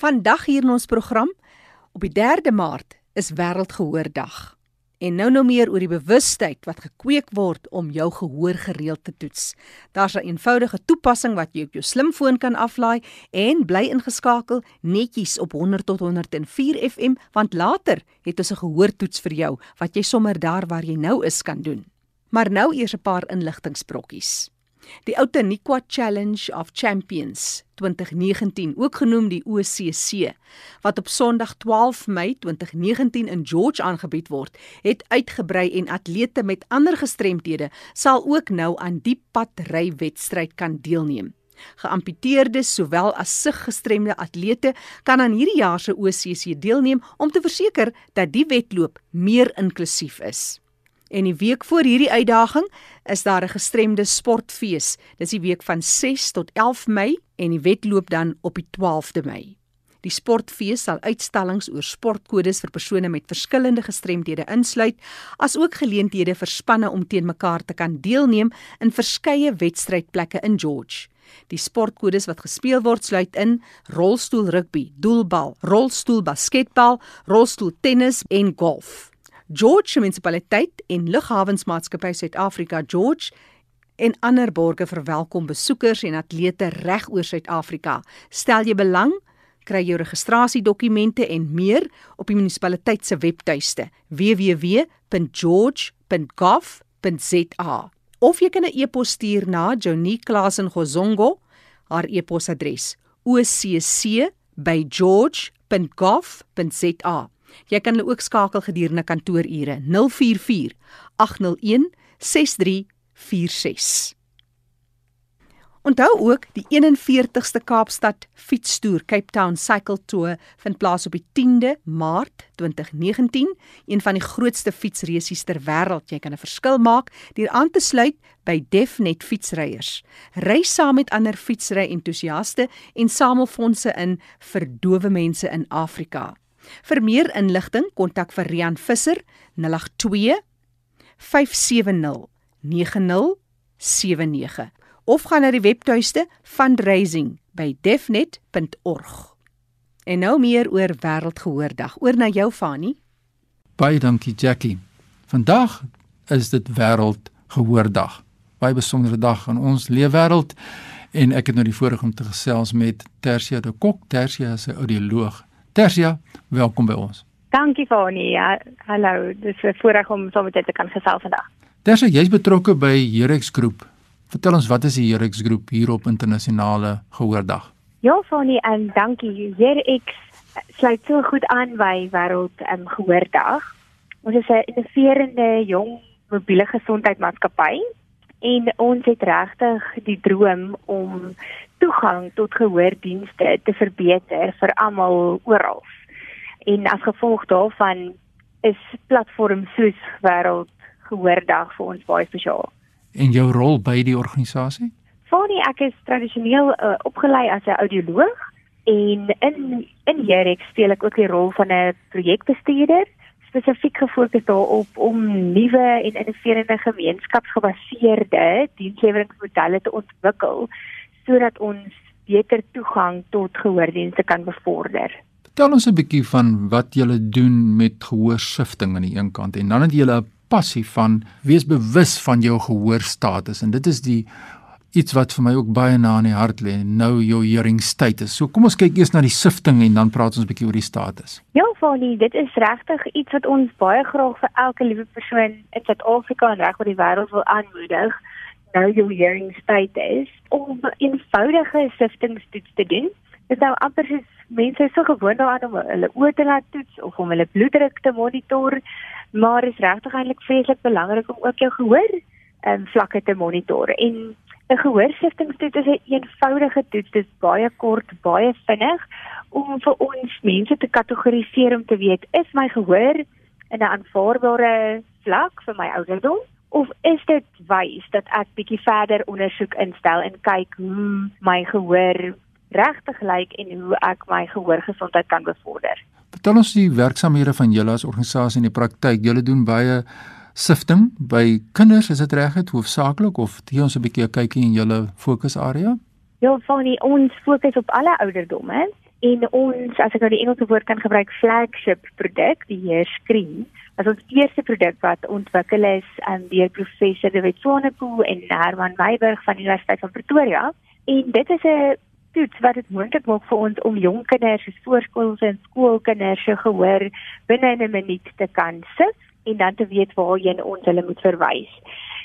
Vandag hier in ons program, op die 3de Maart, is Wêreldgehoordag. En nou nou meer oor die bewustheid wat gekweek word om jou gehoor gereeld te toets. Daar's 'n eenvoudige toepassing wat jy op jou slimfoon kan aflaai en bly ingeskakel netjies op 100 tot 104 FM want later het ons 'n gehoortoets vir jou wat jy sommer daar waar jy nou is kan doen. Maar nou eers 'n paar inligtingsbrokkies. Die Outeniqua Challenge of Champions 2019, ook genoem die OCC, wat op Sondag 12 Mei 2019 in George aangebied word, het uitgebrei en atlete met ander gestremthede sal ook nou aan die padrywedstryd kan deelneem. Geamputeerdes sowel as siggestremde atlete kan aan hierdie jaar se OCC deelneem om te verseker dat die wedloop meer inklusief is. En die week voor hierdie uitdaging is daar 'n gestremde sportfees. Dis die week van 6 tot 11 Mei en die wedloop dan op die 12de Mei. Die sportfees sal uitstallings oor sportkodes vir persone met verskillende gestremdhede insluit, asook geleenthede vir spanne om teen mekaar te kan deelneem in verskeie wedstrydplekke in George. Die sportkodes wat gespeel word sluit in rolstoel rugby, doelbal, rolstoel basketbal, rolstoel tennis en golf. George Munisipaliteit en Lughawensmaatskappy Suid-Afrika George en ander borgers verwelkom besoekers en atlete reg oor Suid-Afrika. Stel jy belang, kry jou registrasiedokumente en meer op die munisipaliteit se webtuiste www.george.gov.za. Of jy kan 'n e-pos stuur na Johnny Klasen Gozongo. Haar e-posadres: occ@george.gov.za. Jy kan hulle ook skakel gedurende kantoorure 044 801 6346. Onthou ook die 41ste Kaapstad fietstoer Cape Town Cycle Tour vind plaas op die 10de Maart 2019, een van die grootste fietsreisies ter wêreld. Jy kan 'n verskil maak deur aan te sluit by Defnet fietsryers. Ry saam met ander fietsry entoesiaste en samel fondse in vir dowe mense in Afrika. Vir meer inligting kontak vir Rian Visser 082 570 9079 of gaan na die webtuiste fundraising by defnet.org. En nou meer oor Wêreldgehoordag. Oor na jou Fani. Baie dankie Jackie. Vandag is dit Wêreldgehoordag. Baie besondere dag in ons leefwêreld en ek het nou die voorreg om te gesels met Tersia de Kok. Tersia is 'n audioloog Tersia, welkom by ons. Dankie Fani. Ja, hallo. Dis 'n voorreg om saam met jou te kan gesels vandag. Tersia, jy's betrokke by Herex Groep. Vertel ons wat is die Herex Groep hier op internasionale gehoordag? Ja, Fani, en dankie. Herex sluit so goed aan by wêreld um, gehoordag. Ons is 'n innoverende jong mobiele gesondheidsmaatskappy en ons het regtig die droom om toegang tot gehoordienste te verbeter vir almal oral. En as gevolg daarvan is platforms soos Wêreld Gehoordag vir ons baie spesiaal. En jou rol by die organisasie? Voornie ek is tradisioneel uh, opgelei as 'n audioloog en in in hierdie speel ek ook die rol van 'n projekbestuurder spesifiek gefokus daarop om nuwe en innoverende gemeenskapsgebaseerde diensleweringsmodelle te ontwikkel sodat ons beter toegang tot gehoordienste kan bevorder. Vertel ons 'n bietjie van wat julle doen met gehoorsifting aan die een kant en dan het julle 'n passie van wees bewus van jou gehoorstatus en dit is die iets wat vir my ook baie na in die hart lê, nou jou hearing status. So kom ons kyk eers na die sifting en dan praat ons 'n bietjie oor die status. Ja, Fani, dit is regtig iets wat ons baie graag vir elke liewe persoon in Suid-Afrika en reg oor die wêreld wil aanmoedig nou jou hearing status om eenvoudige siftingstoets te doen. Dit nou amper soos mense so gewoond daaraan om hulle oë te laat toets of om hulle bloeddruk te monitor, maar is regtig eintlik vreeslik belangrik om ook jou gehoor en um, vlakke te monitor. En 'n gehoorsiftingstoets is 'n een eenvoudige toets, dit is baie kort, baie vinnig om vir ons mense te kategoriseer om te weet is my gehoor in 'n aanvaarbare vlak vir my ouderdom of is dit wys dat ek bietjie verder ondersoek instel en kyk hoe my gehoor regtig lyk en hoe ek my gehoorgesondheid kan bevorder. Vertel ons die werksamehede van julle as organisasie in die praktyk. Julle doen baie sifting by kinders, is dit reg het hoofsaaklik of gee ons 'n bietjie 'n kykie in julle fokusarea? Ja, van die ons fokus op alle ouderdomme En ons, as ek nou die Engelse woord kan gebruik, flagship produk, die heerscreen, as ons eerste produk wat ontwikkel is um, deur professor De Wet Swanepoel en Herman Meiburg van die Universiteit van Pretoria. En dit is 'n toets wat dit moontlik maak vir ons om jong kinders, voorskoolse en skoolkinders se gehoor binne 'n minuut te kan sif en dan te weet waarheen ons hulle moet verwys.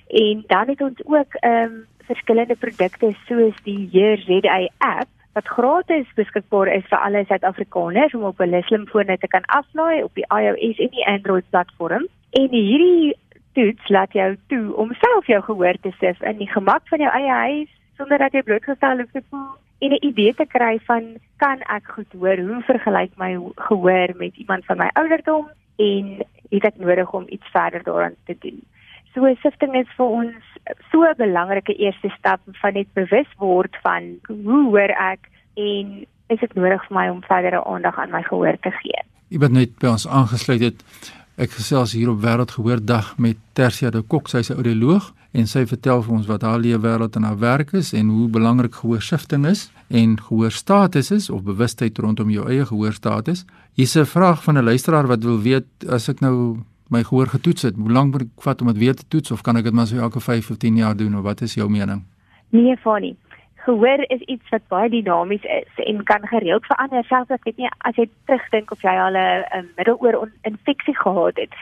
En dan het ons ook ehm um, verskillende produkte soos die Hear ZA app wat gratis beskikbaar is vir alle Suid-Afrikaners om op hulle slimfone te kan aflaai op die iOS en die Android platform. En hierdie toets laat jou toe om self jou gehoor te sif in die gemak van jou eie huis sonder dat jy blootgestel hoef te voel en 'n idee te kry van kan ek goed hoor? Hoe vergelyk my gehoor met iemand van my ouderdom en het ek nodig om iets verder daaraan te doen? So sifting is vir ons so 'n belangrike eerste stap van net bewus word van hoe hoor ek en is dit nodig vir my om verdere aandag aan my gehoor te gee? Iemand net by ons aangesluit het. Ek gesels hier op Wêreldgehoordag met Tersia de Kok, sy's 'n audioloog en sy vertel vir ons wat haar lewe wêreld en haar werk is en hoe belangrik gehoorsifting is en gehoorstatus is of bewustheid rondom jou eie gehoorstatus. Hier's 'n vraag van 'n luisteraar wat wil weet as ek nou my gehoor getoets het, hoe lank moet ek vat om dit weer te toets of kan ek dit maar so elke 5 of 10 jaar doen of wat is jou mening? Nee, Fanny. Gehoor is iets wat baie dinamies is en kan gereeld verander. Selfs as jy as jy terugdink of jy al 'n middeloor infeksie gehad het,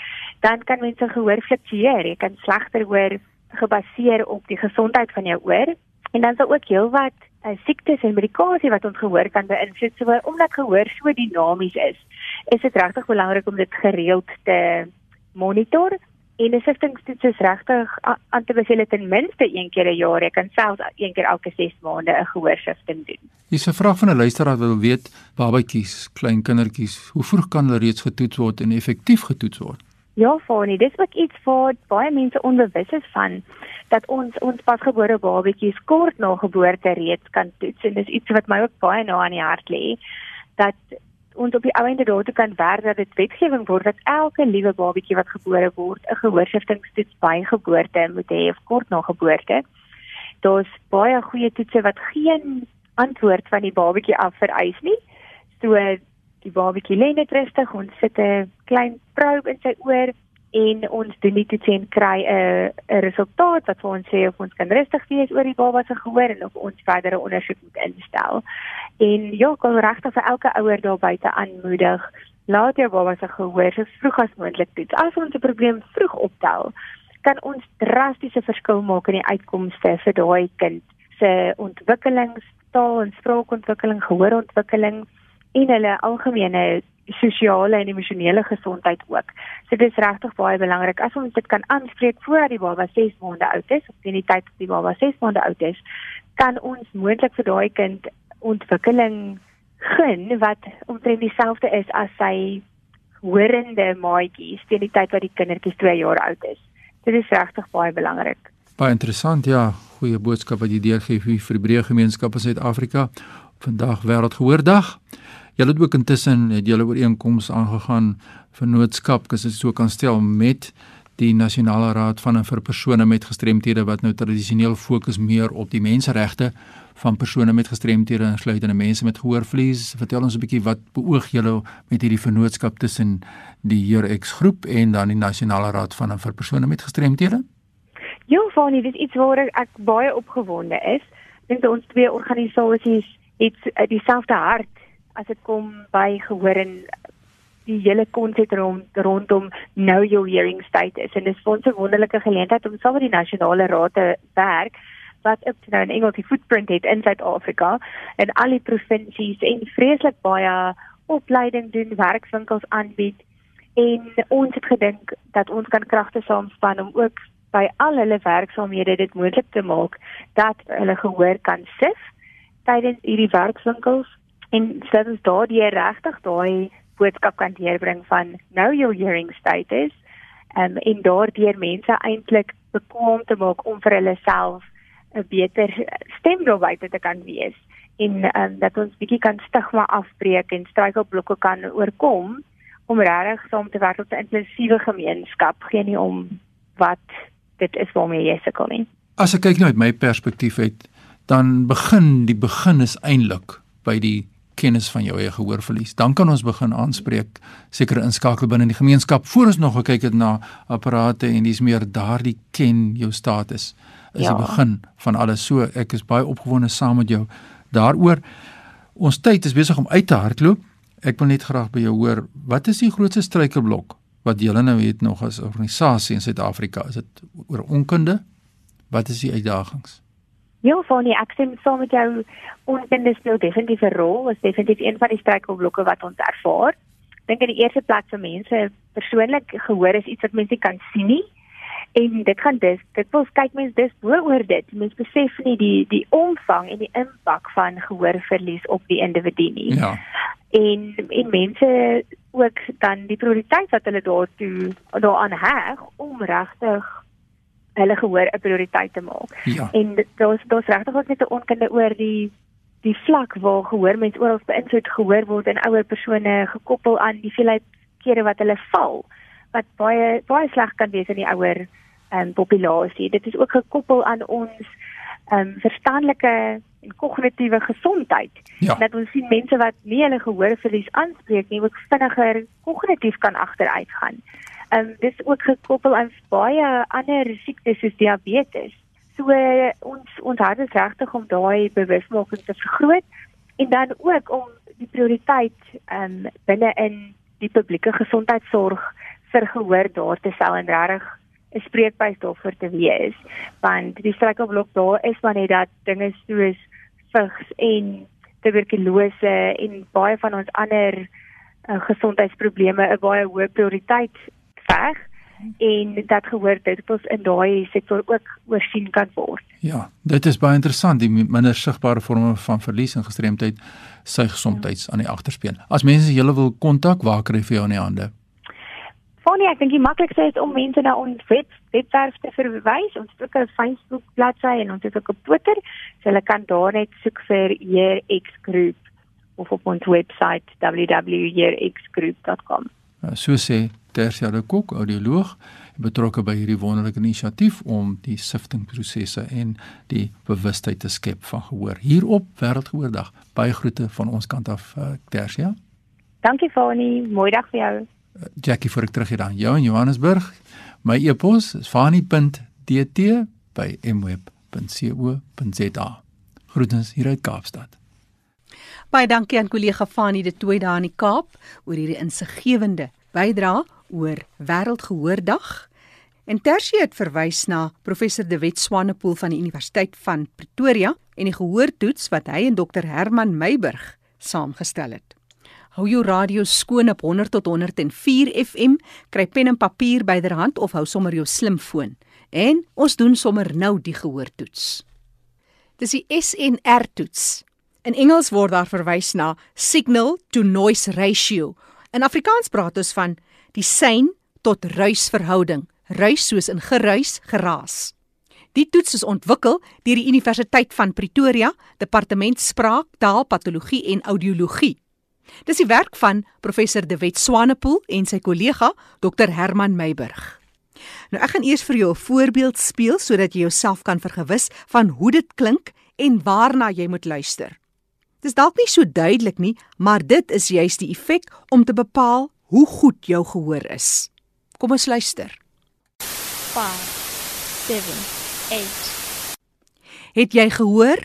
dan kan mense gehoor fluktueer. Jy kan slegter hoor gebaseer op die gesondheid van jou oor en dan sal ook heelwat uh, siektes en medikasie wat ons gehoor kan beïnvloed. So omdat gehoor so dinamies is, is dit regtig belangrik om dit gereeld te monitor. En die siftingstoets is regtig aan te beveel ten minste een keer 'n jaar. Jy kan selfs een keer elke 6 maande 'n gehoorsifting doen. Dis 'n vraag van 'n luisteraar wat wil weet, babatjies, klein kindertjies, hoe vroeg kan hulle reeds getoets word en effektief getoets word? Ja, Fani, dis ook iets wat baie mense onbewus is van dat ons ons pasgebore babatjies kort na geboorte reeds kan toets en dis iets wat my ook baie na aan die hart lê dat ons op die ou ende daartoe kan werk dat dit wetgewing word dat elke liewe babatjie wat gebore word 'n gehoorsiftingstoets by geboorte moet hê of kort na geboorte. Daar's baie goeie toetse wat geen antwoord van die babatjie af vereis nie. So die babatjie lê net rustig, ons sit 'n klein probe in sy oor en ons doen die toets en kry 'n 'n resultaat wat vir ons sê of ons kan rustig wees oor die baba se gehoor en of ons verdere ondersoek moet instel. En ja, kan regtig vir elke ouer daar buite aanmoedig, laat jou baba se gehoor so vroeg as moontlik toets. As ons 'n probleem vroeg optel, kan ons drastiese verskil maak in die uitkomste vir daai kind se ontwikkelings, taal en spraakontwikkeling, gehoorontwikkeling en hulle algemene sosiale en emosionele gesondheid ook. So dit is regtig baie belangrik as ons dit kan aanspreek voordat die baba 6 maande oud is of teen die tyd dat die baba 6 maande oud is, kan ons moontlik vir daai kind ontwikkeling gun wat omtrent dieselfde is as sy hoorende maatjies teen die tyd wat die kindertjies 2 jaar oud is. Dit is regtig baie belangrik. Baie interessant, ja, goeie boodskap wat jy deurgee vir die breë gemeenskap in Suid-Afrika. Vandag wêreldgehoordag. Julle het ook intussen het julle ooreenkomste aangegaan vir noodskap, as dit so kan stel met die nasionale raad van en vir persone met gestremthede wat nou tradisioneel fokus meer op die menseregte van persone met gestremthede insluitende mense met gehoorvlies. Vertel ons 'n bietjie wat beoog julle met hierdie vennootskap tussen die Heurx groep en dan die nasionale raad van en vir persone met gestremthede? Ja, Fani, dit is iets waar ek baie opgewonde is. Dink ons twee organisasies het eh, dieselfde hart as dit kom by gehoor en die hele konsep rond, rondom know your hearing status. En dit is 'n wonderlike geleentheid om saam met die nasionale raad te werk wat op nou 'n Engelse footprint het in Suid-Afrika en al die provinsies en vreeslik baie opleiding doen, werkswinkels aanbied. En ons het gedink dat ons kan kragte saamspan om ook by al hulle werksaamhede dit moontlik te maak dat hulle gehoor kan sif tydens hierdie werkswinkels en sodat ons daardie regtig daai boodskap kan deurbring van know your hearing status um, en daardeur mense eintlik bekwam te maak om vir hulle self 'n beter stem daar buite te kan wees en um, dat ons bietjie kan stigma afbreek en struikelblokke kan oorkom om regtig saam te werk tot 'n inklusiewe gemeenskap geen nie om wat dit is waarmee jy sukkel nie. As ek kyk nou uit my perspektief uit dan begin die begin is eintlik by die kennis van jou eie gehoorverlies. Dan kan ons begin aanspreek sekere inskakel binne die gemeenskap voor ons nog gekyk het na apparate en dis meer daardie ken jou status is ja. die begin van alles. So ek is baie opgewonde saam met jou daaroor. Ons tyd is besig om uit te hardloop. Ek wil net graag by jou hoor, wat is die grootste struikelblok wat julle nou het nog as organisasie in Suid-Afrika? Is dit oor onkunde? Wat is die uitdagings? Ja, van die ek stem saam met jou. Onkunde speel definitief 'n rol. Is definitief een van die struikelblokke wat ons ervaar. Dink in die eerste plek vir mense persoonlik gehoor is iets wat mense kan sien nie. En dit gaan dis, dit wil kyk mense dis oor dit. Mense besef nie die die omvang en die impak van gehoorverlies op die individu nie. Ja. En en mense ook dan die prioriteit wat hulle daartoe daaraan heg om regtig hulle gehoor 'n prioriteit te maak. Ja. En daar's daar's regtig ook net 'n onkunde oor die die vlak waar gehoor mense oral beïnvloed gehoor word en ouer persone gekoppel aan die veelheid kere wat hulle val wat baie baie sleg kan wees in die ouer ehm um, populasie. Dit is ook gekoppel aan ons ehm um, verstandelike en kognitiewe gesondheid. Ja. Dat ons sien mense wat nie hulle gehoorverlies aanspreek nie, ook vinniger kognitief kan agteruit gaan. Ehm um, dis ook gekoppel aan baie ander siektes soos diabetes. So uh, ons ons hart is regtig om daai bewusmaking te vergroot en dan ook om die prioriteit ehm um, binne in die publieke gesondheidsorg vir gehoor daar te stel en regtig 'n spreekbuis daarvoor te wees. Want die struikelblok daar is maar net dat dinge soos vigs en tuberkulose en baie van ons ander uh, gesondheidsprobleme 'n baie hoë prioriteit veg en dat gehoor dit ons in daai sektor ook oorsien kan word. Ja, dit is baie interessant die minder sigbare vorme van verlies en gestremdheid sy gesondheid aan die agterspeen. As mense julle wil kontak, waar kry jy vir jou in die hande? Fonie, ek dink die maklikste is om mense na ons web webwerf te verwys. Ons het ook 'n Facebook bladsy en ons het ook 'n Twitter. So hulle kan daar net soek vir ERX Groep of op ons webwerf www.erxgroup.com. So sê Tersia de Kok, audioloog, betrokke by hierdie wonderlike inisiatief om die siftingprosesse en die bewustheid te skep van gehoor hier op Wêreldgehoordag. Baie groete van ons kant af, uh, Tersia. Dankie Fani, mooi dag vir jou. Uh, Jackie, voor ek terug hier dan jou in Johannesburg. My e-pos is fani.dt by mweb.co.za. Groetens hier uit Kaapstad. Baie dankie aan kollega Fani de Tooi daar in die Kaap oor hierdie insiggewende bydra oor Wêreldgehoordag. En Tersie het verwys na professor De Wet Swanepoel van die Universiteit van Pretoria en die gehoortoets wat hy en dokter Herman Meiburg saamgestel het. Hou jou radio skoon op 100 tot 104 FM, kry pen en papier byderhand of hou sommer jou slimfoon. En ons doen sommer nou die gehoortoets. Dis die SNR toets. In Engels word daar verwys na signal to noise ratio. In Afrikaans praat ons van die sein tot ruisverhouding, ruis soos in geruis, geraas. Die toets is ontwikkel deur die Universiteit van Pretoria, Departement Spraak, Taal, Patologie en Audiologie. Dis die werk van professor De Wet Swanepoel en sy kollega Dr Herman Meiburg. Nou ek gaan eers vir jou 'n voorbeeld speel sodat jy jouself kan vergewis van hoe dit klink en waarna jy moet luister. Dis dalk nie so duidelik nie, maar dit is juis die effek om te bepaal hoe goed jou gehoor is. Kom ons luister. 5 7 8 Het jy gehoor?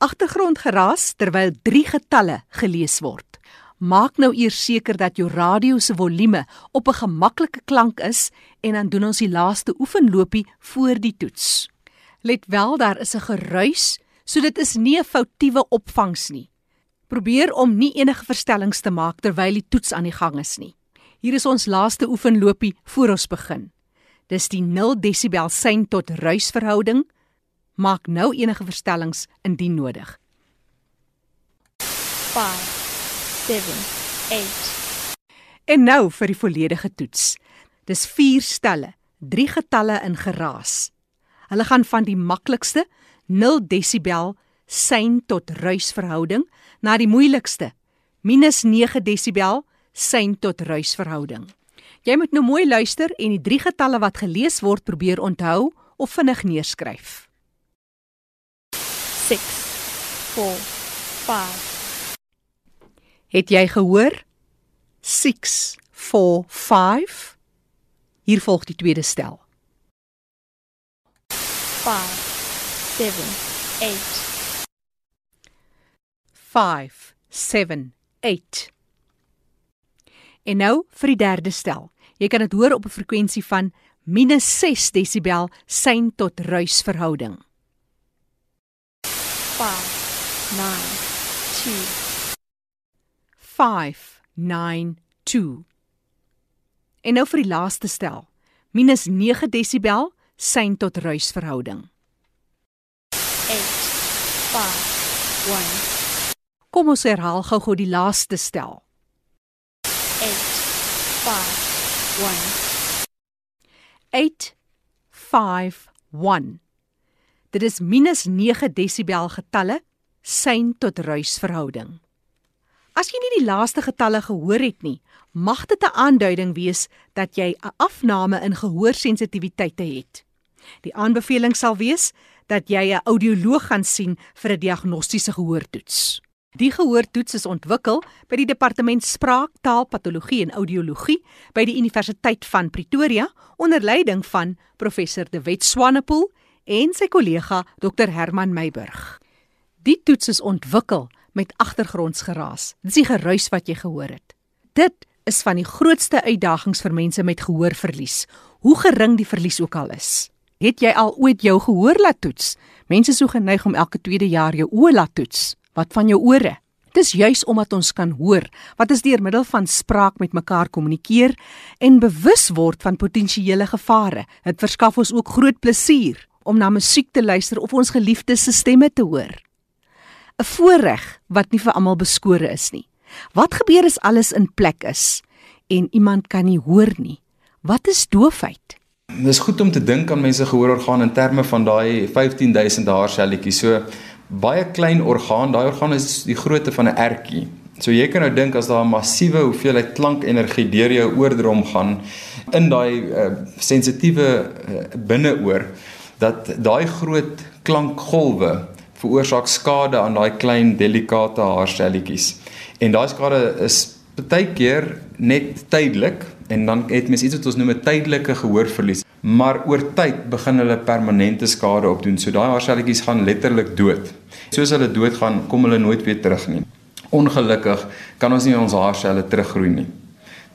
Agtergrondgeraas terwyl drie getalle gelees word. Maak nou eers seker dat jou radio se volume op 'n gemaklike klank is en dan doen ons die laaste oefenlopie voor die toets. Let wel, daar is 'n geruis, so dit is nie 'n foutiewe opvangs nie. Probeer om nie enige verstellings te maak terwyl die toets aan die gang is nie. Hier is ons laaste oefenlopie voor ons begin. Dis die 0 desibel sein tot ruisverhouding. Maak nou enige verstellings indien nodig. 5 7 8 En nou vir die volledige toets. Dis 4 stelle, 3 getalle in geraas. Hulle gaan van die maklikste 0 desibel sein tot ruisverhouding na die moeilikste -9 desibel sein tot ruisverhouding. Jy moet nou mooi luister en die drie getalle wat gelees word probeer onthou of vinnig neerskryf. 6 4 5 Het jy gehoor? 6 4 5. Hier volg die tweede stel. 5, 7, 8. 5 7 8. En nou vir die derde stel. Jy kan dit hoor op 'n frekwensie van minus 6 desibel sein tot ruis verhouding. 5, 9, 2. 592. En nou vir die laaste stel. Minus 9 desibel sein tot ruis verhouding. 8, 5, 1. Kom ons herhaal gou-gou die laaste stel. 8, 5, 1. 851. Dit is minus 9 desibel getalle sein tot ruis verhouding. As jy nie die laaste getalle gehoor het nie, mag dit 'n aanduiding wees dat jy 'n afname in gehoorsensitiwiteite het. Die aanbeveling sal wees dat jy 'n audioloog gaan sien vir 'n diagnostiese gehoortoets. Die gehoortoets is ontwikkel by die Departement Spraak, Taal, Patologie en Audiologie by die Universiteit van Pretoria onder leiding van professor De Wet Swanepoel en sy kollega Dr Herman Meiburg. Die toets is ontwikkel met agtergrondsgeraas. Dis die geruis wat jy gehoor het. Dit is van die grootste uitdagings vir mense met gehoorverlies, hoe gering die verlies ook al is. Het jy al ooit jou gehoor laat toets? Mense is so geneig om elke tweede jaar jou oë laat toets. Wat van jou ore? Dis juis omdat ons kan hoor wat ons deur middel van spraak met mekaar kommunikeer en bewus word van potensiële gevare. Dit verskaf ons ook groot plesier om na musiek te luister of ons geliefdes se stemme te hoor. 'n Voorreg wat nie vir almal beskore is nie. Wat gebeur as alles in plek is en iemand kan nie hoor nie? Wat is doofheid? Dis goed om te dink aan mense gehoororgaan in terme van daai 15000 haarselletjies. So baie klein orgaan, daai orgaan is die grootte van 'n ertjie. So jy kan nou dink as daar 'n massiewe hoeveelheid klankenergie deur jou oordrom gaan in daai uh, sensitiewe uh, binneoor dat daai groot klankgolwe veroorsaak skade aan daai klein delikate haarselletjies. En daai skade is baie keer net tydelik en dan het mens iets wat ons noem 'n tydelike gehoorverlies, maar oor tyd begin hulle permanente skade opdoen. So daai haarselletjies gaan letterlik dood. Soos hulle doodgaan, kom hulle nooit weer terug nie. Ongelukkig kan ons nie ons haarselle teruggroei nie.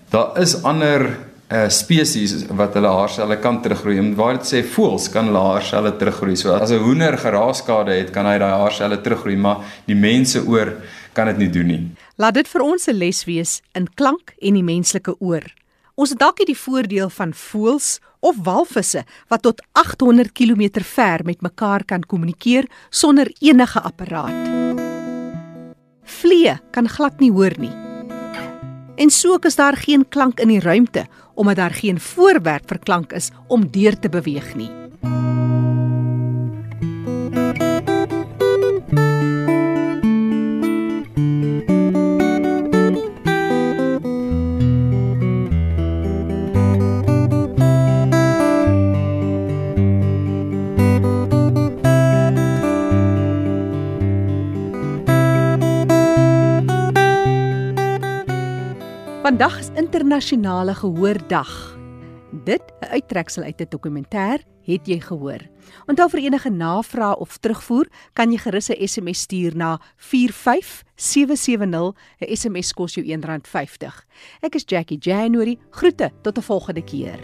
Daar is ander uh spesies wat hulle haarselle kan teruggroei. En waar dit sê voëls kan hulle haarselle teruggroei. So as 'n hoender geraaskade het, kan hy daai haarselle teruggroei, maar die mense oor kan dit nie doen nie. Laat dit vir ons 'n les wees in klank en die menslike oor. Ons het dalk nie die voordeel van voëls of walvisse wat tot 800 km ver met mekaar kan kommunikeer sonder enige apparaat. Vliee kan glad nie hoor nie. En so is daar geen klank in die ruimte omdat daar geen voorwerp vir klank is om deur te beweeg nie. Vandag is internasionale gehoordag. Dit 'n uittreksel uit 'n dokumentêr, het jy gehoor. Onthou vir enige navrae of terugvoer, kan jy gerus 'n SMS stuur na 45770. 'n SMS kos jou R1.50. Ek is Jackie January. Groete tot 'n volgende keer.